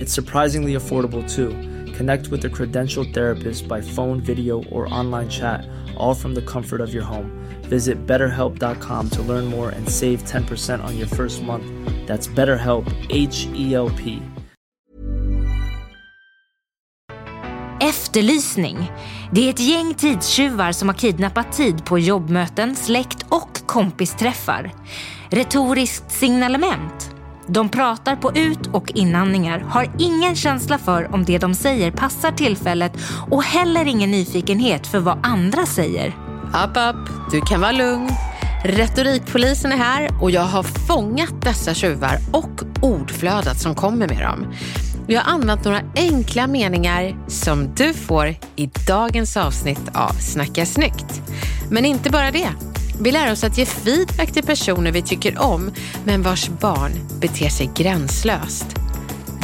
It's surprisingly affordable too. Connect with a credentialed therapist by phone, video, or online chat, all from the comfort of your home. Visit betterhelp.com to learn more and save 10% on your first month. That's BetterHelp, H E L P. Efterlysning. Det är ett gäng tidstjuvar som har kidnappat tid på jobbmöten, släkt och kompisträffar. Retoriskt signalement. De pratar på ut och inandningar, har ingen känsla för om det de säger passar tillfället och heller ingen nyfikenhet för vad andra säger. App, app, du kan vara lugn. Retorikpolisen är här och jag har fångat dessa tjuvar och ordflödet som kommer med dem. Jag har använt några enkla meningar som du får i dagens avsnitt av Snacka snyggt. Men inte bara det. Vi lär oss att ge feedback till personer vi tycker om men vars barn beter sig gränslöst.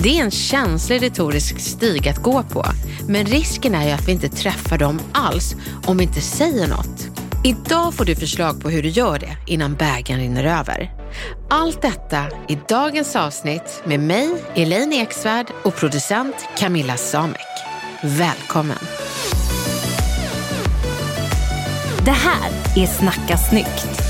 Det är en känslig retorisk stig att gå på. Men risken är ju att vi inte träffar dem alls om vi inte säger något. Idag får du förslag på hur du gör det innan bägaren rinner över. Allt detta i dagens avsnitt med mig, Elaine Eksvärd och producent Camilla Samek. Välkommen! Det här är Snacka snyggt.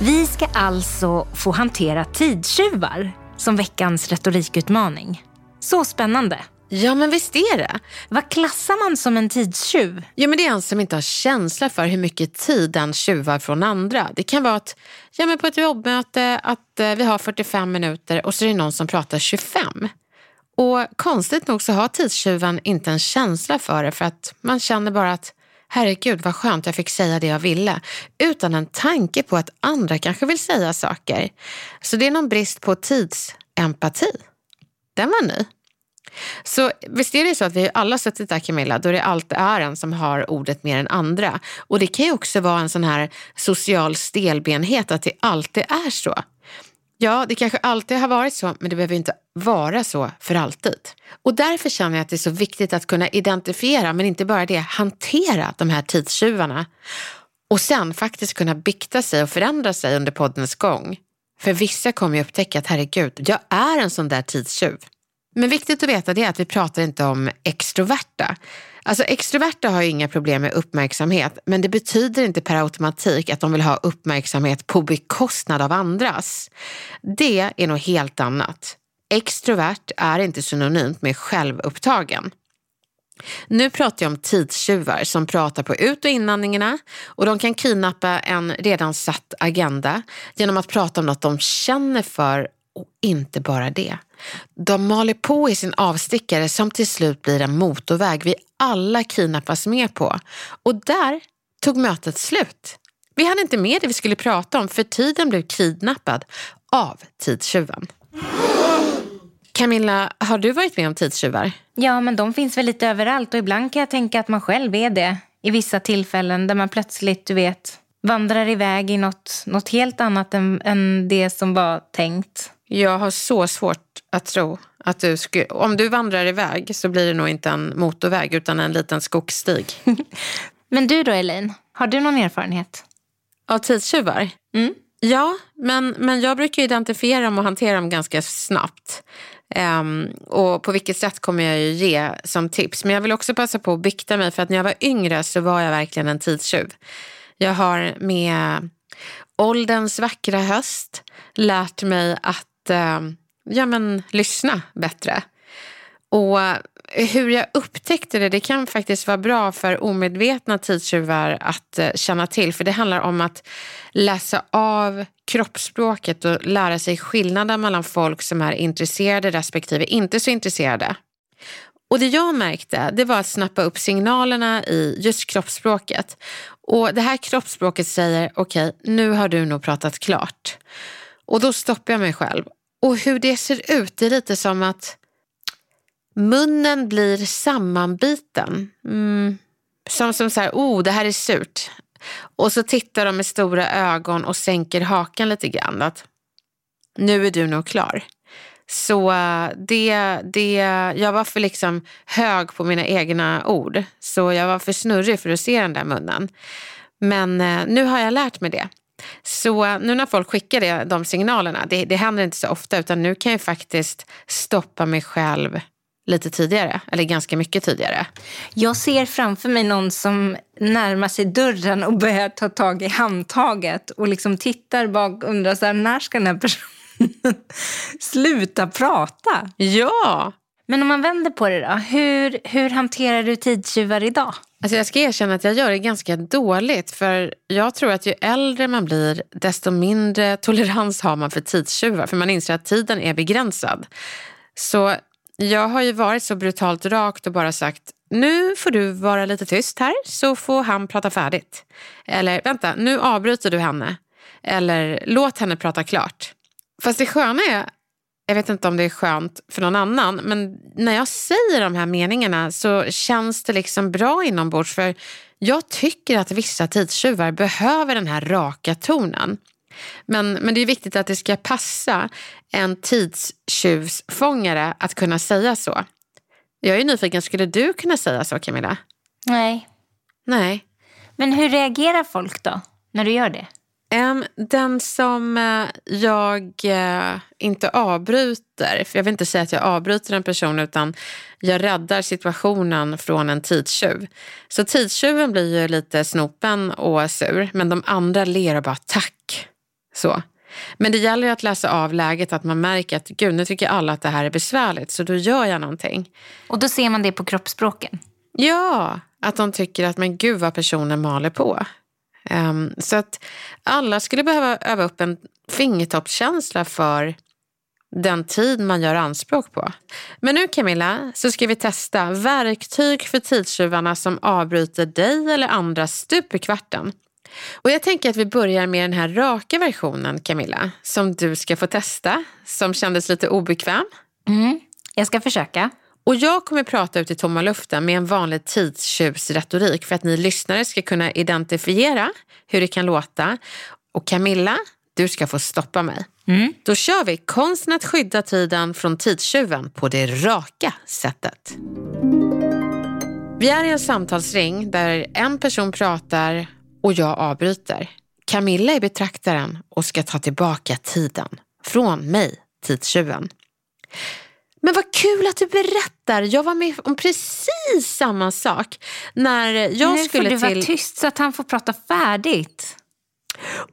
Vi ska alltså få hantera tidstjuvar som veckans retorikutmaning. Så spännande. Ja, men visst är det. Vad klassar man som en tidstjuv? Ja, men det är en som inte har känsla för hur mycket tid den tjuvar från andra. Det kan vara att ja, men på ett jobbmöte att eh, vi har 45 minuter och så är det någon som pratar 25. Och konstigt nog så har tidstjuven inte en känsla för det för att man känner bara att herregud vad skönt jag fick säga det jag ville. Utan en tanke på att andra kanske vill säga saker. Så det är någon brist på tidsempati. Den var ny. Så visst är det så att vi alla suttit där Camilla, då det alltid är en som har ordet mer än andra. Och det kan ju också vara en sån här social stelbenhet att det alltid är så. Ja, det kanske alltid har varit så, men det behöver inte vara så för alltid. Och därför känner jag att det är så viktigt att kunna identifiera, men inte bara det, hantera de här tidstjuvarna. Och sen faktiskt kunna bikta sig och förändra sig under poddens gång. För vissa kommer ju upptäcka att herregud, jag är en sån där tidstjuv. Men viktigt att veta det är att vi pratar inte om extroverta. Alltså extroverta har ju inga problem med uppmärksamhet, men det betyder inte per automatik att de vill ha uppmärksamhet på bekostnad av andras. Det är något helt annat. Extrovert är inte synonymt med självupptagen. Nu pratar jag om tidstjuvar som pratar på ut och inandningarna och de kan kidnappa en redan satt agenda genom att prata om något de känner för och inte bara det. De maler på i sin avstickare som till slut blir en motorväg vi alla kidnappas med på. Och där tog mötet slut. Vi hade inte med det vi skulle prata om för tiden blev kidnappad av tidstjuven. Camilla, har du varit med om tidstjuvar? Ja, men de finns väl lite överallt och ibland kan jag tänka att man själv är det i vissa tillfällen där man plötsligt, du vet, vandrar iväg i något, något helt annat än, än det som var tänkt. Jag har så svårt att tro att du skulle... Om du vandrar iväg så blir det nog inte en motorväg utan en liten skogsstig. Men du då, Elaine? Har du någon erfarenhet? Av tidstjuvar? Mm. Ja, men, men jag brukar identifiera dem och hantera dem ganska snabbt. Um, och på vilket sätt kommer jag ju ge som tips. Men jag vill också passa på att bikta mig för att när jag var yngre så var jag verkligen en tidstjuv. Jag har med ålderns vackra höst lärt mig att uh, ja, men, lyssna bättre. Och hur jag upptäckte det, det kan faktiskt vara bra för omedvetna tidstjuvar att eh, känna till. För det handlar om att läsa av kroppsspråket och lära sig skillnaden mellan folk som är intresserade respektive inte så intresserade. Och det jag märkte det var att snappa upp signalerna i just kroppsspråket. Och det här kroppsspråket säger, okej, okay, nu har du nog pratat klart. Och då stoppar jag mig själv. Och hur det ser ut, det är lite som att munnen blir sammanbiten. Mm. Som, som så här, oh det här är surt. Och så tittar de med stora ögon och sänker hakan lite grann. Att nu är du nog klar. Så eh, det, det, jag var för liksom hög på mina egna ord. Så jag var för snurrig för att se den där munnen. Men eh, nu har jag lärt mig det. Så nu när folk skickar det, de signalerna, det, det händer inte så ofta utan nu kan jag faktiskt stoppa mig själv lite tidigare, eller ganska mycket tidigare. Jag ser framför mig någon som närmar sig dörren och börjar ta tag i handtaget och liksom tittar bak och undrar så här, när ska den här personen sluta prata? Ja! Men om man vänder på det då, hur, hur hanterar du tidstjuvar idag? Alltså jag ska erkänna att jag gör det ganska dåligt för jag tror att ju äldre man blir desto mindre tolerans har man för tidstjuvar för man inser att tiden är begränsad. Så jag har ju varit så brutalt rakt och bara sagt nu får du vara lite tyst här så får han prata färdigt. Eller vänta, nu avbryter du henne. Eller låt henne prata klart. Fast det sköna är, jag vet inte om det är skönt för någon annan, men när jag säger de här meningarna så känns det liksom bra inombords för jag tycker att vissa tidstjuvar behöver den här raka tonen. Men, men det är viktigt att det ska passa en tidstjuvsfångare att kunna säga så. Jag är nyfiken, skulle du kunna säga så Camilla? Nej. Nej. Men hur reagerar folk då när du gör det? Den som eh, jag eh, inte avbryter, för jag vill inte säga att jag avbryter en person utan jag räddar situationen från en tidstjuv. Så tidstjuven blir ju lite snopen och sur men de andra ler och bara tack. Så. Men det gäller att läsa av läget, att man märker att gud nu tycker alla att det här är besvärligt så då gör jag någonting. Och då ser man det på kroppsspråken? Ja, att de tycker att men gud vad personen maler på. Um, så att alla skulle behöva öva upp en fingertoppskänsla för den tid man gör anspråk på. Men nu Camilla så ska vi testa verktyg för tidstjuvarna som avbryter dig eller andra stup i kvarten. Och jag tänker att vi börjar med den här raka versionen Camilla som du ska få testa som kändes lite obekväm. Mm, jag ska försöka. Och jag kommer prata ut i tomma luften med en vanlig tidstjuvsretorik för att ni lyssnare ska kunna identifiera hur det kan låta. Och Camilla, du ska få stoppa mig. Mm. Då kör vi konsten att skydda tiden från tidstjuven på det raka sättet. Vi är i en samtalsring där en person pratar och jag avbryter. Camilla är betraktaren och ska ta tillbaka tiden från mig, tidstjuven. Men vad kul att du berättar. Jag var med om precis samma sak. När jag nu skulle får du till... vara tyst så att han får prata färdigt.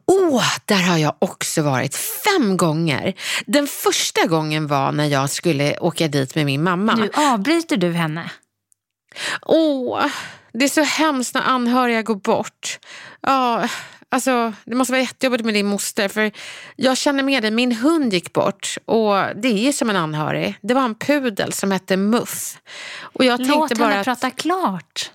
Åh, oh, där har jag också varit fem gånger. Den första gången var när jag skulle åka dit med min mamma. Nu avbryter du henne. Åh, oh, det är så hemskt när anhöriga går bort. Ja, Alltså, det måste vara jättejobbigt med din moster för jag känner med dig, min hund gick bort och det är ju som en anhörig. Det var en pudel som hette Muff. Och jag Låt tänkte bara henne att... prata klart.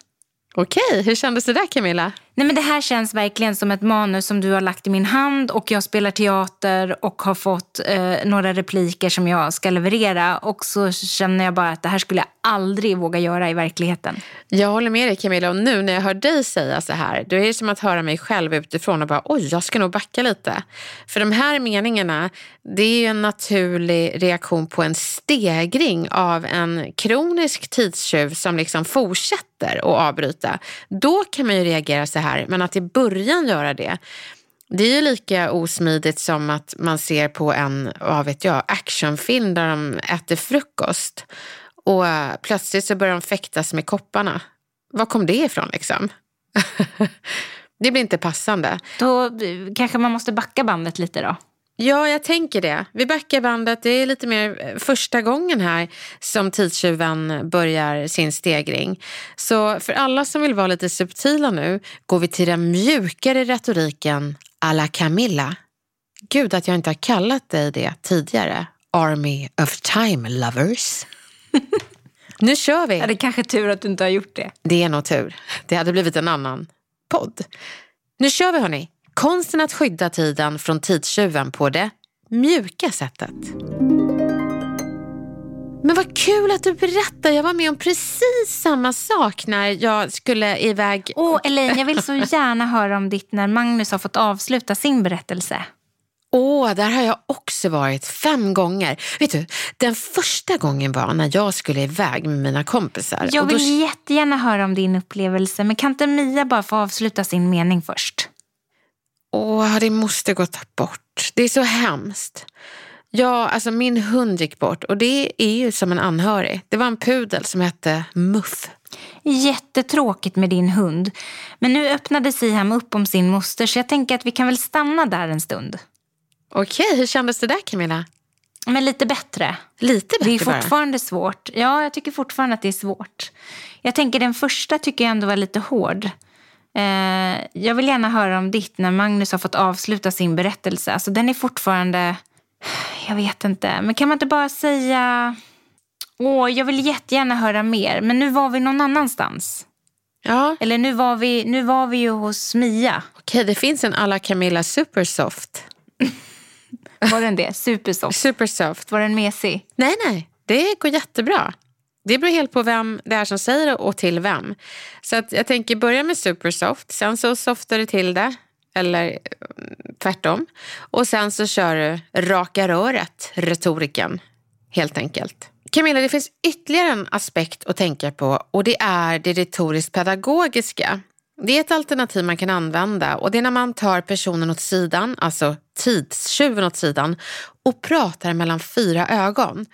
Okej, hur kändes det där Camilla? Nej, men det här känns verkligen som ett manus som du har lagt i min hand och jag spelar teater och har fått eh, några repliker som jag ska leverera och så känner jag bara att det här skulle jag aldrig våga göra i verkligheten. Jag håller med dig Camilla och nu när jag hör dig säga så här då är det som att höra mig själv utifrån och bara oj, jag ska nog backa lite. För de här meningarna det är ju en naturlig reaktion på en stegring av en kronisk tidstjuv som liksom fortsätter att avbryta. Då kan man ju reagera så här, men att i början göra det det är ju lika osmidigt som att man ser på en vad vet jag, actionfilm där de äter frukost och plötsligt så börjar de fäktas med kopparna. Var kom det ifrån liksom? det blir inte passande. Då kanske man måste backa bandet lite då. Ja, jag tänker det. Vi backar bandet. Det är lite mer eh, första gången här som tidstjuven börjar sin stegring. Så för alla som vill vara lite subtila nu går vi till den mjukare retoriken à la Camilla. Gud att jag inte har kallat dig det tidigare. Army of time lovers. nu kör vi. Ja, det är kanske tur att du inte har gjort det. Det är nog tur. Det hade blivit en annan podd. Nu kör vi hörni. Konsten att skydda tiden från tidstjuven på det mjuka sättet. Men vad kul att du berättar. Jag var med om precis samma sak när jag skulle iväg. Åh, Elaine, jag vill så gärna höra om ditt när Magnus har fått avsluta sin berättelse. Åh, där har jag också varit fem gånger. Vet du, den första gången var när jag skulle iväg med mina kompisar. Jag Och då- vill jättegärna höra om din upplevelse, men kan inte Mia bara få avsluta sin mening först? Åh, det måste gått bort. Det är så hemskt. Ja, alltså min hund gick bort och det är ju som en anhörig. Det var en pudel som hette Muff. Jättetråkigt med din hund. Men nu öppnade Siham upp om sin moster så jag tänker att vi kan väl stanna där en stund. Okej, hur kändes det där Camilla? Men lite bättre. Lite bättre Det är bara. fortfarande svårt. Ja, jag tycker fortfarande att det är svårt. Jag tänker den första tycker jag ändå var lite hård. Eh, jag vill gärna höra om ditt när Magnus har fått avsluta sin berättelse. Alltså den är fortfarande, jag vet inte, men kan man inte bara säga, åh jag vill jättegärna höra mer, men nu var vi någon annanstans. Ja, Eller nu var vi, nu var vi ju hos Mia. okej, det finns en alla Camilla Supersoft. Var den det? Supersoft. Supersoft. Var den mesig? Nej, nej, det går jättebra. Det beror helt på vem det är som säger det och till vem. Så att jag tänker börja med supersoft, sen så softar du till det. Eller eh, tvärtom. Och sen så kör du raka röret, retoriken. Helt enkelt. Camilla, det finns ytterligare en aspekt att tänka på och det är det retoriskt pedagogiska. Det är ett alternativ man kan använda och det är när man tar personen åt sidan, alltså tidstjuven åt sidan och pratar mellan fyra ögon.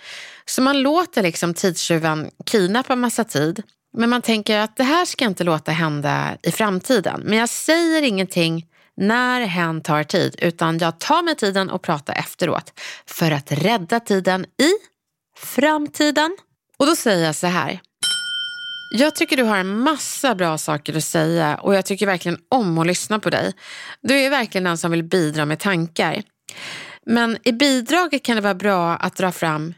Så man låter liksom tidstjuven kidnappa massa tid men man tänker att det här ska inte låta hända i framtiden. Men jag säger ingenting när hen tar tid utan jag tar mig tiden och pratar efteråt för att rädda tiden i framtiden. Och då säger jag så här. Jag tycker du har en massa bra saker att säga och jag tycker verkligen om att lyssna på dig. Du är verkligen den som vill bidra med tankar. Men i bidraget kan det vara bra att dra fram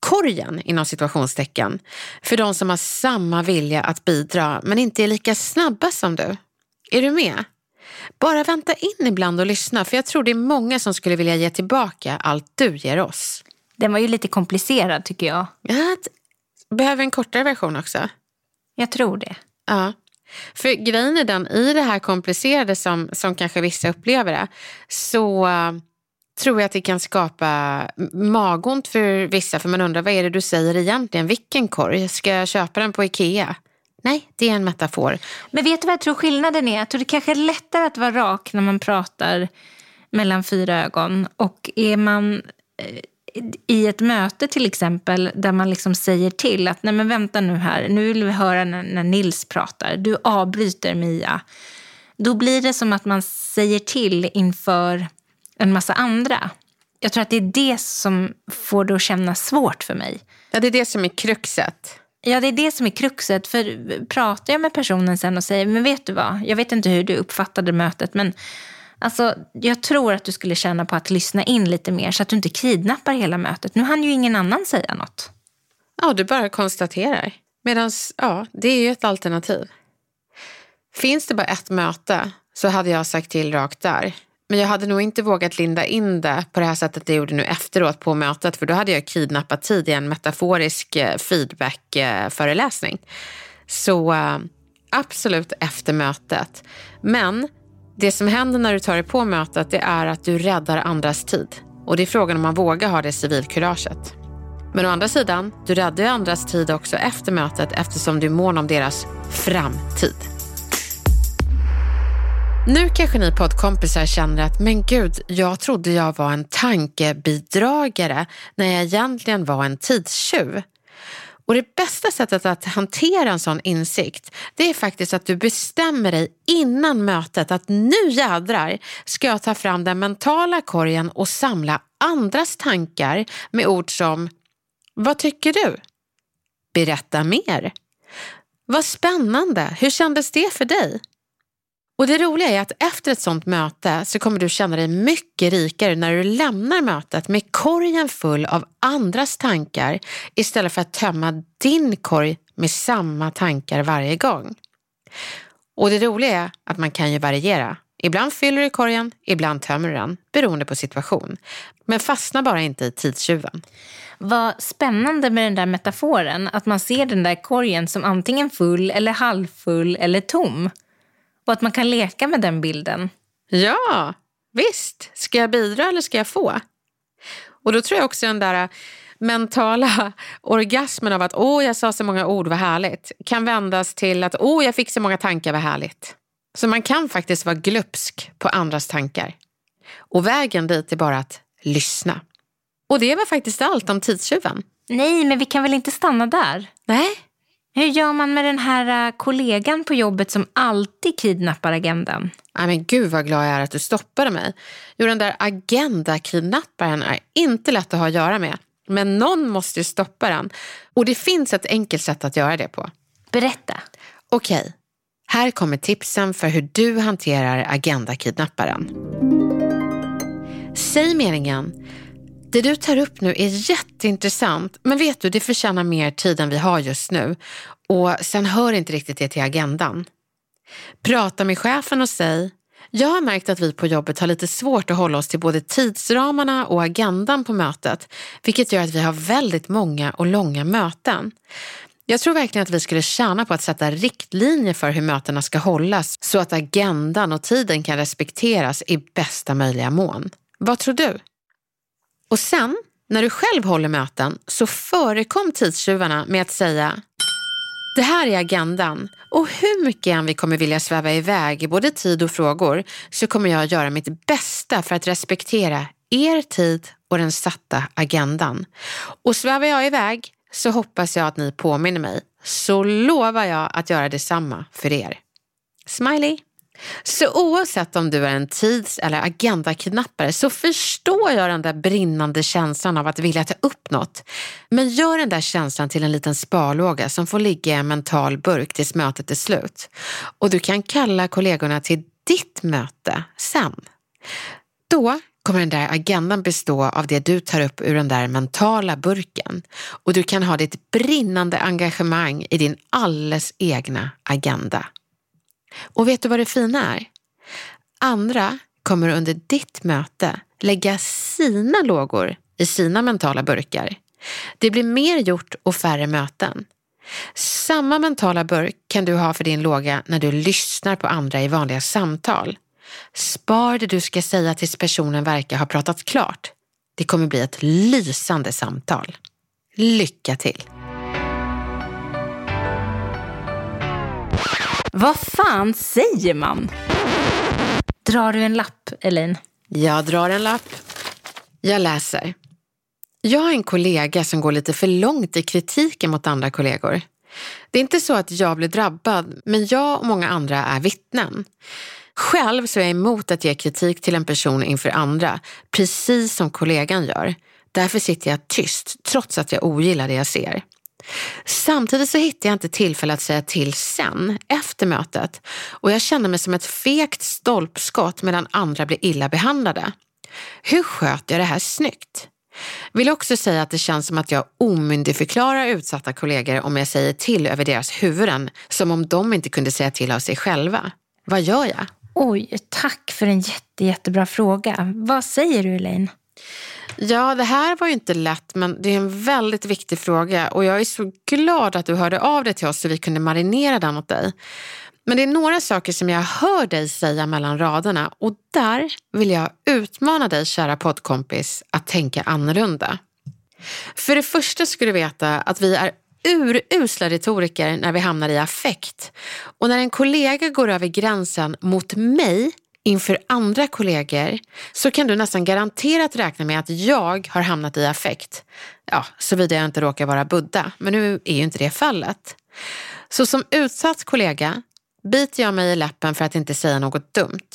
korgen inom situationstecken för de som har samma vilja att bidra men inte är lika snabba som du. Är du med? Bara vänta in ibland och lyssna för jag tror det är många som skulle vilja ge tillbaka allt du ger oss. Den var ju lite komplicerad tycker jag. Jag behöver en kortare version också. Jag tror det. Ja. För grejen är den, i det här komplicerade som, som kanske vissa upplever det, så eh, tror jag att det kan skapa magont för vissa. För man undrar, vad är det du säger egentligen? Vilken korg? Ska jag köpa den på Ikea? Nej, det är en metafor. Men vet du vad jag tror skillnaden är? Jag tror det kanske är lättare att vara rak när man pratar mellan fyra ögon. Och är man eh, i ett möte till exempel där man liksom säger till att nej men vänta nu här, nu vill vi höra när, när Nils pratar. Du avbryter Mia. Då blir det som att man säger till inför en massa andra. Jag tror att det är det som får det att kännas svårt för mig. Ja, det är det som är kruxet. Ja, det är det som är kruxet. För pratar jag med personen sen och säger, men vet du vad, jag vet inte hur du uppfattade mötet, men alltså, jag tror att du skulle känna på att lyssna in lite mer så att du inte kidnappar hela mötet. Nu hann ju ingen annan säga något. Ja, du bara konstaterar. Medan, ja, det är ju ett alternativ. Finns det bara ett möte så hade jag sagt till rakt där. Men jag hade nog inte vågat linda in det på det här sättet jag gjorde nu efteråt på mötet för då hade jag kidnappat tid i en metaforisk eh, feedback-föreläsning. Eh, så eh, absolut efter mötet. Men det som händer när du tar dig på mötet det är att du räddar andras tid. Och det är frågan om man vågar ha det civilkuraget. Men å andra sidan, du räddar ju andras tid också efter mötet eftersom du är mån om deras framtid. Nu kanske ni poddkompisar känner att men gud, jag trodde jag var en tankebidragare när jag egentligen var en tidstjuv. Och det bästa sättet att hantera en sån insikt, det är faktiskt att du bestämmer dig innan mötet att nu jädrar ska jag ta fram den mentala korgen och samla andras tankar med ord som Vad tycker du? Berätta mer. Vad spännande, hur kändes det för dig? Och det roliga är att efter ett sånt möte så kommer du känna dig mycket rikare när du lämnar mötet med korgen full av andras tankar istället för att tömma din korg med samma tankar varje gång. Och det roliga är att man kan ju variera. Ibland fyller du korgen, ibland tömmer du den, beroende på situation. Men fastna bara inte i tidstjuven. Vad spännande med den där metaforen, att man ser den där korgen som antingen full eller halvfull eller tom. Och att man kan leka med den bilden. Ja, visst. Ska jag bidra eller ska jag få? Och då tror jag också den där mentala orgasmen av att åh, jag sa så många ord, vad härligt, kan vändas till att åh, jag fick så många tankar, vad härligt. Så man kan faktiskt vara glupsk på andras tankar. Och vägen dit är bara att lyssna. Och det var faktiskt allt om tidstjuven. Nej, men vi kan väl inte stanna där? Nej, Hur gör man med den här äh, kollegan på jobbet som alltid kidnappar agendan? Nej, men gud vad glad jag är att du stoppade mig. Jo, den där agenda-kidnapparen är inte lätt att ha att göra med. Men någon måste ju stoppa den. Och det finns ett enkelt sätt att göra det på. Berätta. Okej, här kommer tipsen för hur du hanterar agenda-kidnapparen. Säg meningen. Det du tar upp nu är jätteintressant, men vet du, det förtjänar mer tid än vi har just nu. Och sen hör inte riktigt det till agendan. Prata med chefen och säg, jag har märkt att vi på jobbet har lite svårt att hålla oss till både tidsramarna och agendan på mötet, vilket gör att vi har väldigt många och långa möten. Jag tror verkligen att vi skulle tjäna på att sätta riktlinjer för hur mötena ska hållas så att agendan och tiden kan respekteras i bästa möjliga mån. Vad tror du? Och sen, när du själv håller möten, så förekom tidstjuvarna med att säga det här är agendan och hur mycket än vi kommer vilja sväva iväg i både tid och frågor så kommer jag göra mitt bästa för att respektera er tid och den satta agendan. Och svävar jag iväg så hoppas jag att ni påminner mig, så lovar jag att göra detsamma för er. Smiley! Så oavsett om du är en tids eller agendaknappare så förstår jag den där brinnande känslan av att vilja ta upp något. Men gör den där känslan till en liten sparlåga som får ligga i en mental burk tills mötet är slut. Och du kan kalla kollegorna till ditt möte sen. Då kommer den där agendan bestå av det du tar upp ur den där mentala burken och du kan ha ditt brinnande engagemang i din alldeles egna agenda. Och vet du vad det fina är? Andra kommer under ditt möte lägga sina lågor i sina mentala burkar. Det blir mer gjort och färre möten. Samma mentala burk kan du ha för din låga när du lyssnar på andra i vanliga samtal. Spar det du ska säga tills personen verkar ha pratat klart. Det kommer bli ett lysande samtal. Lycka till! Vad fan säger man? Drar du en lapp, Elaine? Jag drar en lapp. Jag läser. Jag har en kollega som går lite för långt i kritiken mot andra kollegor. Det är inte så att jag blir drabbad, men jag och många andra är vittnen. Själv så är jag emot att ge kritik till en person inför andra, precis som kollegan gör. Därför sitter jag tyst, trots att jag ogillar det jag ser. Samtidigt så hittar jag inte tillfälle att säga till sen, efter mötet. Och jag känner mig som ett fegt stolpskott medan andra blir illa behandlade. Hur sköt jag det här snyggt? Vill också säga att det känns som att jag omyndigförklarar utsatta kollegor om jag säger till över deras huvuden, som om de inte kunde säga till av sig själva. Vad gör jag? Oj, tack för en jätte, jättebra fråga. Vad säger du, Elaine? Ja, det här var ju inte lätt, men det är en väldigt viktig fråga och jag är så glad att du hörde av dig till oss så vi kunde marinera den åt dig. Men det är några saker som jag hör dig säga mellan raderna och där vill jag utmana dig, kära poddkompis, att tänka annorlunda. För det första ska du veta att vi är urusla retoriker när vi hamnar i affekt. Och när en kollega går över gränsen mot mig inför andra kollegor så kan du nästan garanterat räkna med att jag har hamnat i affekt. Ja, såvida jag inte råkar vara Buddha, men nu är ju inte det fallet. Så som utsatt kollega biter jag mig i läppen för att inte säga något dumt.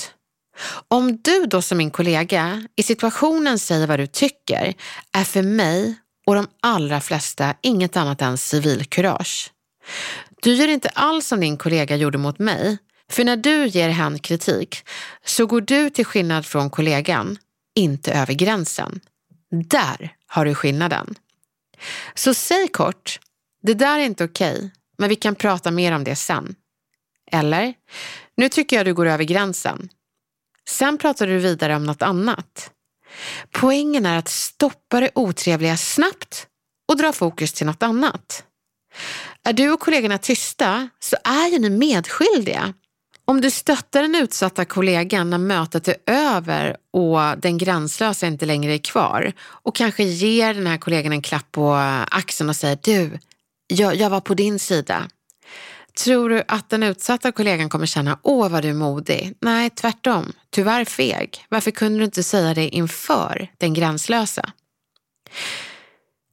Om du då som min kollega i situationen säger vad du tycker är för mig och de allra flesta inget annat än civilkurage. Du gör inte alls som din kollega gjorde mot mig, för när du ger hen kritik så går du till skillnad från kollegan inte över gränsen. Där har du skillnaden. Så säg kort, det där är inte okej, okay, men vi kan prata mer om det sen. Eller, nu tycker jag du går över gränsen. Sen pratar du vidare om något annat. Poängen är att stoppa det otrevliga snabbt och dra fokus till något annat. Är du och kollegorna tysta så är ju ni medskyldiga. Om du stöttar den utsatta kollegan när mötet är över och den gränslösa inte längre är kvar och kanske ger den här kollegan en klapp på axeln och säger du, jag, jag var på din sida. Tror du att den utsatta kollegan kommer känna, åh vad du är modig? Nej, tvärtom. Tyvärr feg. Varför kunde du inte säga det inför den gränslösa?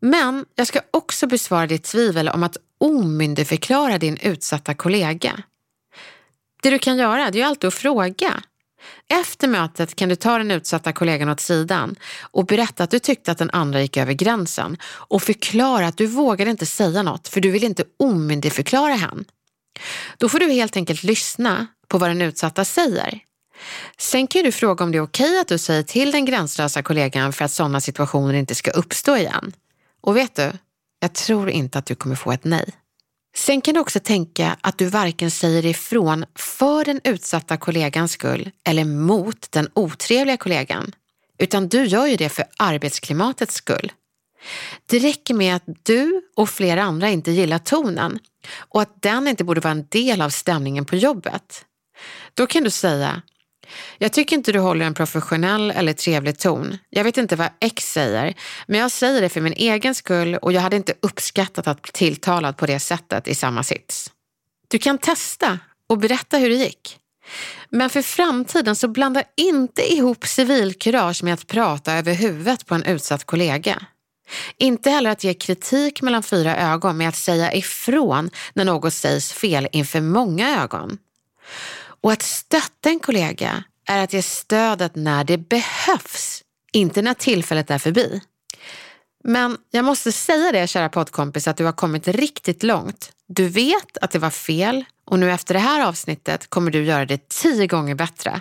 Men jag ska också besvara ditt tvivel om att omyndigförklara din utsatta kollega. Det du kan göra det är alltid att fråga. Efter mötet kan du ta den utsatta kollegan åt sidan och berätta att du tyckte att den andra gick över gränsen och förklara att du vågade inte säga något för du vill inte omyndigförklara henne. Då får du helt enkelt lyssna på vad den utsatta säger. Sen kan du fråga om det är okej att du säger till den gränslösa kollegan för att sådana situationer inte ska uppstå igen. Och vet du, jag tror inte att du kommer få ett nej. Sen kan du också tänka att du varken säger ifrån för den utsatta kollegans skull eller mot den otrevliga kollegan, utan du gör ju det för arbetsklimatets skull. Det räcker med att du och flera andra inte gillar tonen och att den inte borde vara en del av stämningen på jobbet. Då kan du säga, jag tycker inte du håller en professionell eller trevlig ton. Jag vet inte vad X säger, men jag säger det för min egen skull och jag hade inte uppskattat att bli tilltalad på det sättet i samma sits. Du kan testa och berätta hur det gick. Men för framtiden så blanda inte ihop civilkurage med att prata över huvudet på en utsatt kollega. Inte heller att ge kritik mellan fyra ögon med att säga ifrån när något sägs fel inför många ögon. Och att stötta en kollega är att ge stödet när det behövs, inte när tillfället är förbi. Men jag måste säga det, kära poddkompis, att du har kommit riktigt långt. Du vet att det var fel och nu efter det här avsnittet kommer du göra det tio gånger bättre.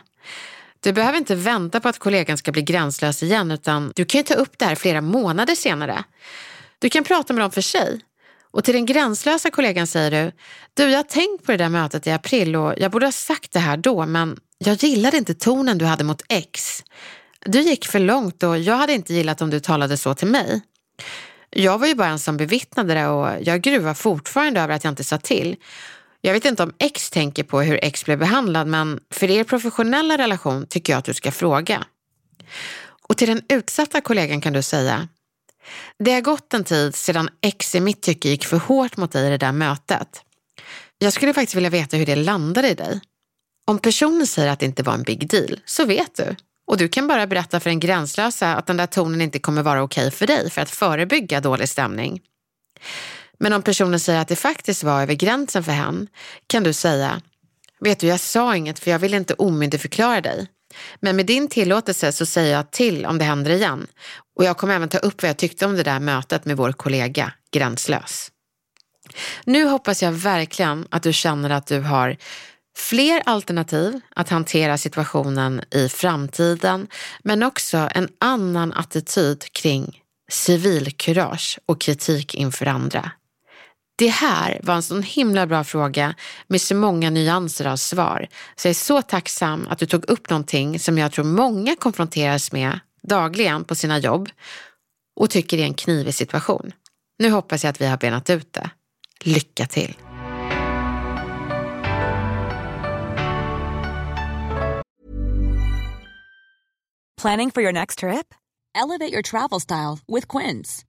Du behöver inte vänta på att kollegan ska bli gränslös igen utan du kan ta upp det här flera månader senare. Du kan prata med dem för sig. Och till den gränslösa kollegan säger du, du jag har tänkt på det där mötet i april och jag borde ha sagt det här då men jag gillade inte tonen du hade mot X. Du gick för långt och jag hade inte gillat om du talade så till mig. Jag var ju bara en som bevittnade det och jag gruvar fortfarande över att jag inte sa till. Jag vet inte om X tänker på hur X blev behandlad men för er professionella relation tycker jag att du ska fråga. Och till den utsatta kollegan kan du säga det har gått en tid sedan X i mitt tycke gick för hårt mot dig i det där mötet. Jag skulle faktiskt vilja veta hur det landade i dig. Om personen säger att det inte var en big deal så vet du. Och du kan bara berätta för den gränslösa att den där tonen inte kommer vara okej för dig för att förebygga dålig stämning. Men om personen säger att det faktiskt var över gränsen för henne kan du säga, vet du jag sa inget för jag vill inte omyndigförklara dig. Men med din tillåtelse så säger jag till om det händer igen. Och jag kommer även ta upp vad jag tyckte om det där mötet med vår kollega Gränslös. Nu hoppas jag verkligen att du känner att du har fler alternativ att hantera situationen i framtiden, men också en annan attityd kring civilkurage och kritik inför andra. Det här var en sån himla bra fråga med så många nyanser av svar. Så jag är så tacksam att du tog upp någonting som jag tror många konfronteras med dagligen på sina jobb och tycker är en knivig situation. Nu hoppas jag att vi har benat ut det. Lycka till! Planning for your next trip? Elevate your travel style with Quince.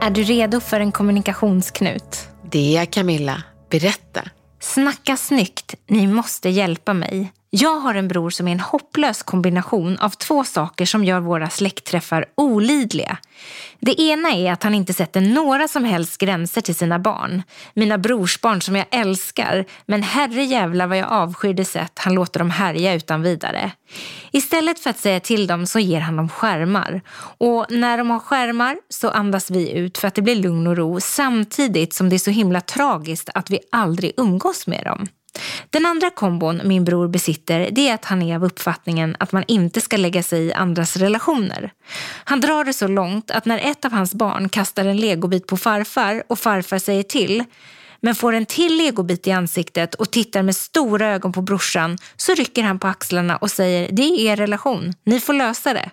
Är du redo för en kommunikationsknut? Det är Camilla. Berätta. Snacka snyggt, ni måste hjälpa mig. Jag har en bror som är en hopplös kombination av två saker som gör våra släktträffar olidliga. Det ena är att han inte sätter några som helst gränser till sina barn. Mina brorsbarn som jag älskar, men herre jävla vad jag avskyr det sätt han låter dem härja utan vidare. Istället för att säga till dem så ger han dem skärmar. Och när de har skärmar så andas vi ut för att det blir lugn och ro samtidigt som det är så himla tragiskt att vi aldrig umgås med dem. Den andra kombon min bror besitter det är att han är av uppfattningen att man inte ska lägga sig i andras relationer. Han drar det så långt att när ett av hans barn kastar en legobit på farfar och farfar säger till men får en till legobit i ansiktet och tittar med stora ögon på brorsan så rycker han på axlarna och säger det är er relation, ni får lösa det.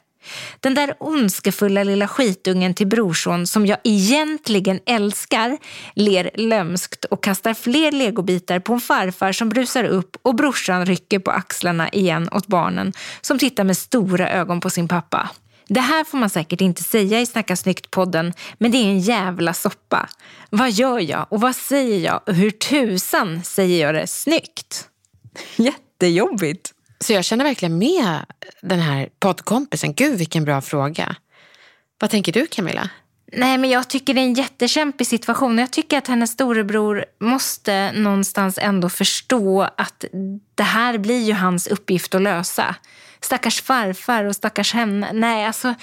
Den där ondskefulla lilla skitungen till brorson som jag egentligen älskar ler lömskt och kastar fler legobitar på en farfar som brusar upp och brorsan rycker på axlarna igen åt barnen som tittar med stora ögon på sin pappa. Det här får man säkert inte säga i Snacka snyggt-podden, men det är en jävla soppa. Vad gör jag och vad säger jag och hur tusan säger jag det snyggt? Jättejobbigt. Så jag känner verkligen med den här poddkompisen. Gud vilken bra fråga. Vad tänker du Camilla? Nej, men jag tycker det är en jättekämpig situation. Jag tycker att hennes storebror måste någonstans ändå förstå att det här blir ju hans uppgift att lösa. Stackars farfar och stackars henne. Nej, alltså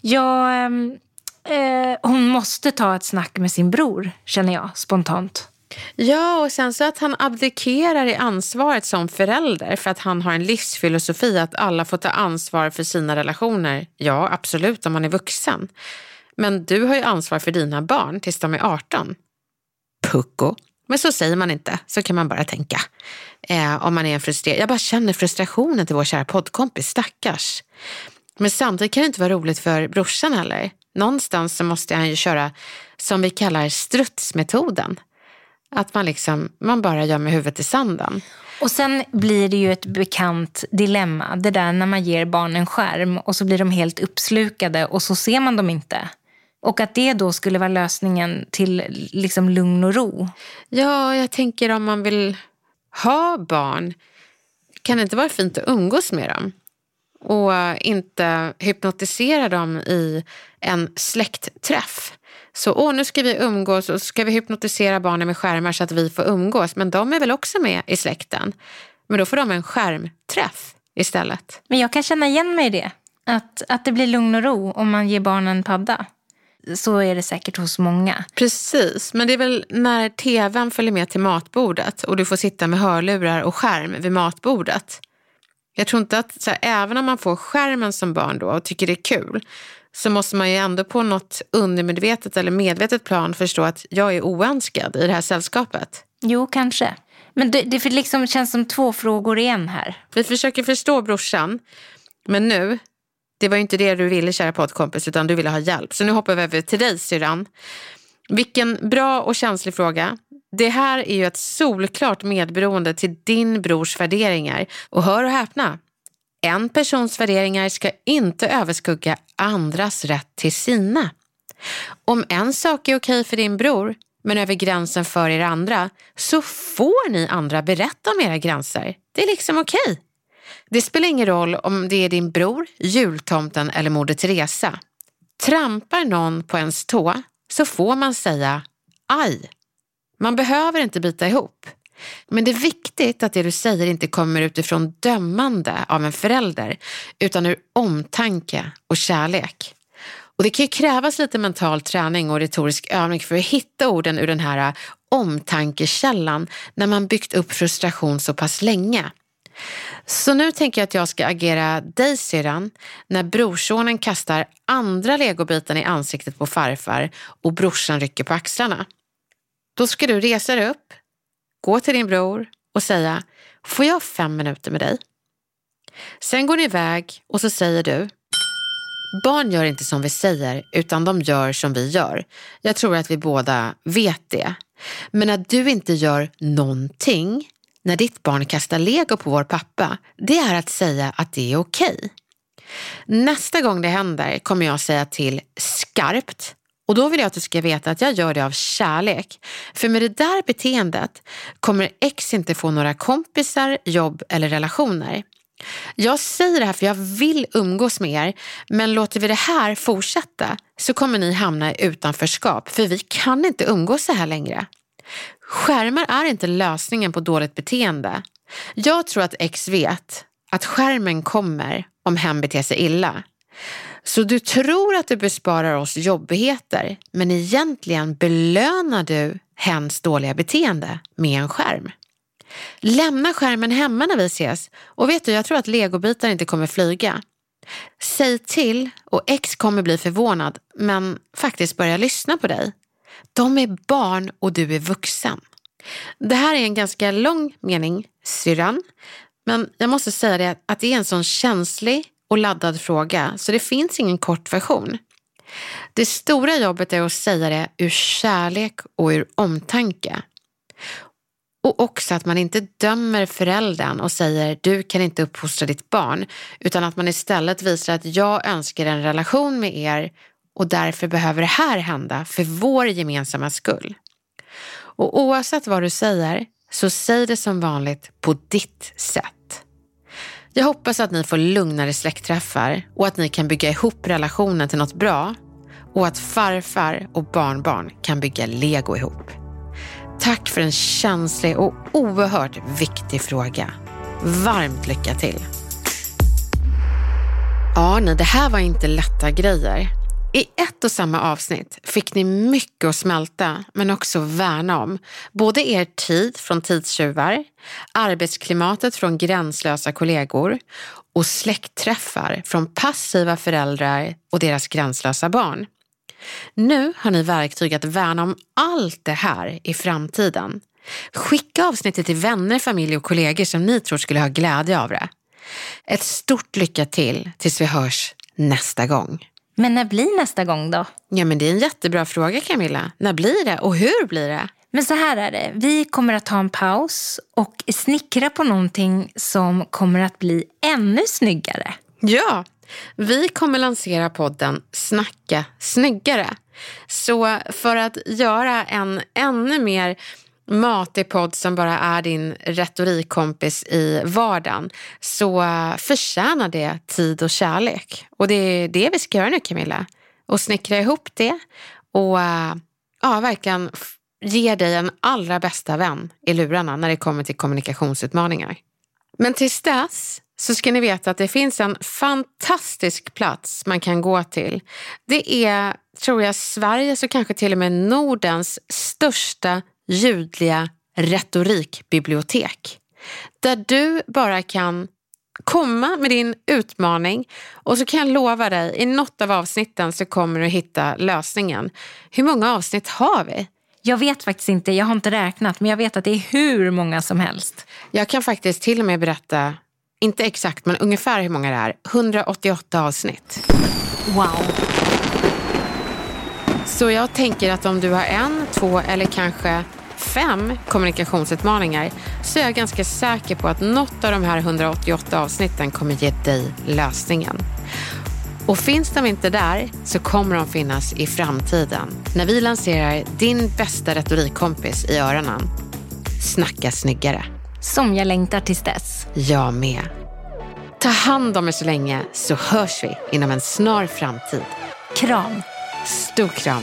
jag... Ehm, eh, hon måste ta ett snack med sin bror, känner jag spontant. Ja, och sen så att han abdikerar i ansvaret som förälder för att han har en livsfilosofi att alla får ta ansvar för sina relationer. Ja, absolut om man är vuxen. Men du har ju ansvar för dina barn tills de är 18. Pucko. Men så säger man inte, så kan man bara tänka. Eh, om man är frustrerad. Jag bara känner frustrationen till vår kära poddkompis, stackars. Men samtidigt kan det inte vara roligt för brorsan heller. Någonstans så måste han ju köra som vi kallar strutsmetoden. Att man liksom, man bara gör med huvudet i sanden. Och sen blir det ju ett bekant dilemma. Det där när man ger barn en skärm och så blir de helt uppslukade och så ser man dem inte. Och att det då skulle vara lösningen till liksom lugn och ro. Ja, jag tänker om man vill ha barn, kan det inte vara fint att umgås med dem? Och inte hypnotisera dem i en släktträff. Så åh, nu ska vi umgås och ska vi hypnotisera barnen med skärmar så att vi får umgås. Men de är väl också med i släkten. Men då får de en skärmträff istället. Men jag kan känna igen mig i det. Att, att det blir lugn och ro om man ger barnen padda. Så är det säkert hos många. Precis, men det är väl när tvn följer med till matbordet och du får sitta med hörlurar och skärm vid matbordet. Jag tror inte att, här, även om man får skärmen som barn då och tycker det är kul, så måste man ju ändå på något undermedvetet eller medvetet plan förstå att jag är oönskad i det här sällskapet. Jo, kanske. Men det, det liksom känns som två frågor i en här. Vi försöker förstå brorsan, men nu, det var ju inte det du ville kära poddkompis, utan du ville ha hjälp. Så nu hoppar vi över till dig syrran. Vilken bra och känslig fråga. Det här är ju ett solklart medberoende till din brors värderingar. Och hör och häpna, en persons värderingar ska inte överskugga andras rätt till sina. Om en sak är okej för din bror, men över gränsen för er andra, så får ni andra berätta om era gränser. Det är liksom okej. Det spelar ingen roll om det är din bror, jultomten eller Moder Teresa. Trampar någon på ens tå så får man säga aj. Man behöver inte bita ihop. Men det är viktigt att det du säger inte kommer utifrån dömande av en förälder, utan ur omtanke och kärlek. Och det kan ju krävas lite mental träning och retorisk övning för att hitta orden ur den här omtankekällan när man byggt upp frustration så pass länge. Så nu tänker jag att jag ska agera dig syrran när brorsonen kastar andra legobiten i ansiktet på farfar och brorsan rycker på axlarna. Då ska du resa dig upp, gå till din bror och säga, får jag fem minuter med dig? Sen går ni iväg och så säger du, barn gör inte som vi säger utan de gör som vi gör. Jag tror att vi båda vet det. Men att du inte gör någonting när ditt barn kastar lego på vår pappa, det är att säga att det är okej. Okay. Nästa gång det händer kommer jag säga till skarpt och då vill jag att du ska veta att jag gör det av kärlek. För med det där beteendet kommer ex inte få några kompisar, jobb eller relationer. Jag säger det här för jag vill umgås med er, men låter vi det här fortsätta så kommer ni hamna i utanförskap, för vi kan inte umgås så här längre. Skärmar är inte lösningen på dåligt beteende. Jag tror att X vet att skärmen kommer om hen beter sig illa. Så du tror att du besparar oss jobbigheter, men egentligen belönar du hens dåliga beteende med en skärm. Lämna skärmen hemma när vi ses och vet du, jag tror att legobitar inte kommer flyga. Säg till och X kommer bli förvånad, men faktiskt börja lyssna på dig. De är barn och du är vuxen. Det här är en ganska lång mening, syrran, men jag måste säga det att det är en sån känslig och laddad fråga så det finns ingen kort version. Det stora jobbet är att säga det ur kärlek och ur omtanke. Och också att man inte dömer föräldern och säger du kan inte uppfostra ditt barn utan att man istället visar att jag önskar en relation med er och därför behöver det här hända för vår gemensamma skull. Och oavsett vad du säger så säg det som vanligt på ditt sätt. Jag hoppas att ni får lugnare släktträffar och att ni kan bygga ihop relationen till något bra och att farfar och barnbarn kan bygga lego ihop. Tack för en känslig och oerhört viktig fråga. Varmt lycka till! Ja, nej, det här var inte lätta grejer. I ett och samma avsnitt fick ni mycket att smälta men också värna om. Både er tid från tidstjuvar, arbetsklimatet från gränslösa kollegor och släktträffar från passiva föräldrar och deras gränslösa barn. Nu har ni verktyg att värna om allt det här i framtiden. Skicka avsnittet till vänner, familj och kollegor som ni tror skulle ha glädje av det. Ett stort lycka till tills vi hörs nästa gång. Men när blir nästa gång då? Ja, men det är en jättebra fråga Camilla. När blir det och hur blir det? Men så här är det, vi kommer att ta en paus och snickra på någonting som kommer att bli ännu snyggare. Ja, vi kommer lansera podden Snacka snyggare. Så för att göra en ännu mer matig podd som bara är din retorikkompis i vardagen så eh, förtjänar det tid och kärlek. Och det är det vi ska göra nu Camilla. Och snickra ihop det och eh, ja, verkligen ge dig en allra bästa vän i lurarna när det kommer till kommunikationsutmaningar. Men tills dess så ska ni veta att det finns en fantastisk plats man kan gå till. Det är, tror jag, Sveriges och kanske till och med Nordens största ljudliga retorikbibliotek. Där du bara kan komma med din utmaning och så kan jag lova dig, i något av avsnitten så kommer du hitta lösningen. Hur många avsnitt har vi? Jag vet faktiskt inte, jag har inte räknat, men jag vet att det är hur många som helst. Jag kan faktiskt till och med berätta, inte exakt, men ungefär hur många det är. 188 avsnitt. Wow. Så jag tänker att om du har en, två eller kanske fem kommunikationsutmaningar så är jag ganska säker på att något av de här 188 avsnitten kommer ge dig lösningen. Och finns de inte där så kommer de finnas i framtiden när vi lanserar din bästa retorikkompis i öronen. Snacka snyggare. Som jag längtar tills dess. Jag med. Ta hand om er så länge så hörs vi inom en snar framtid. Kram. Stor kram.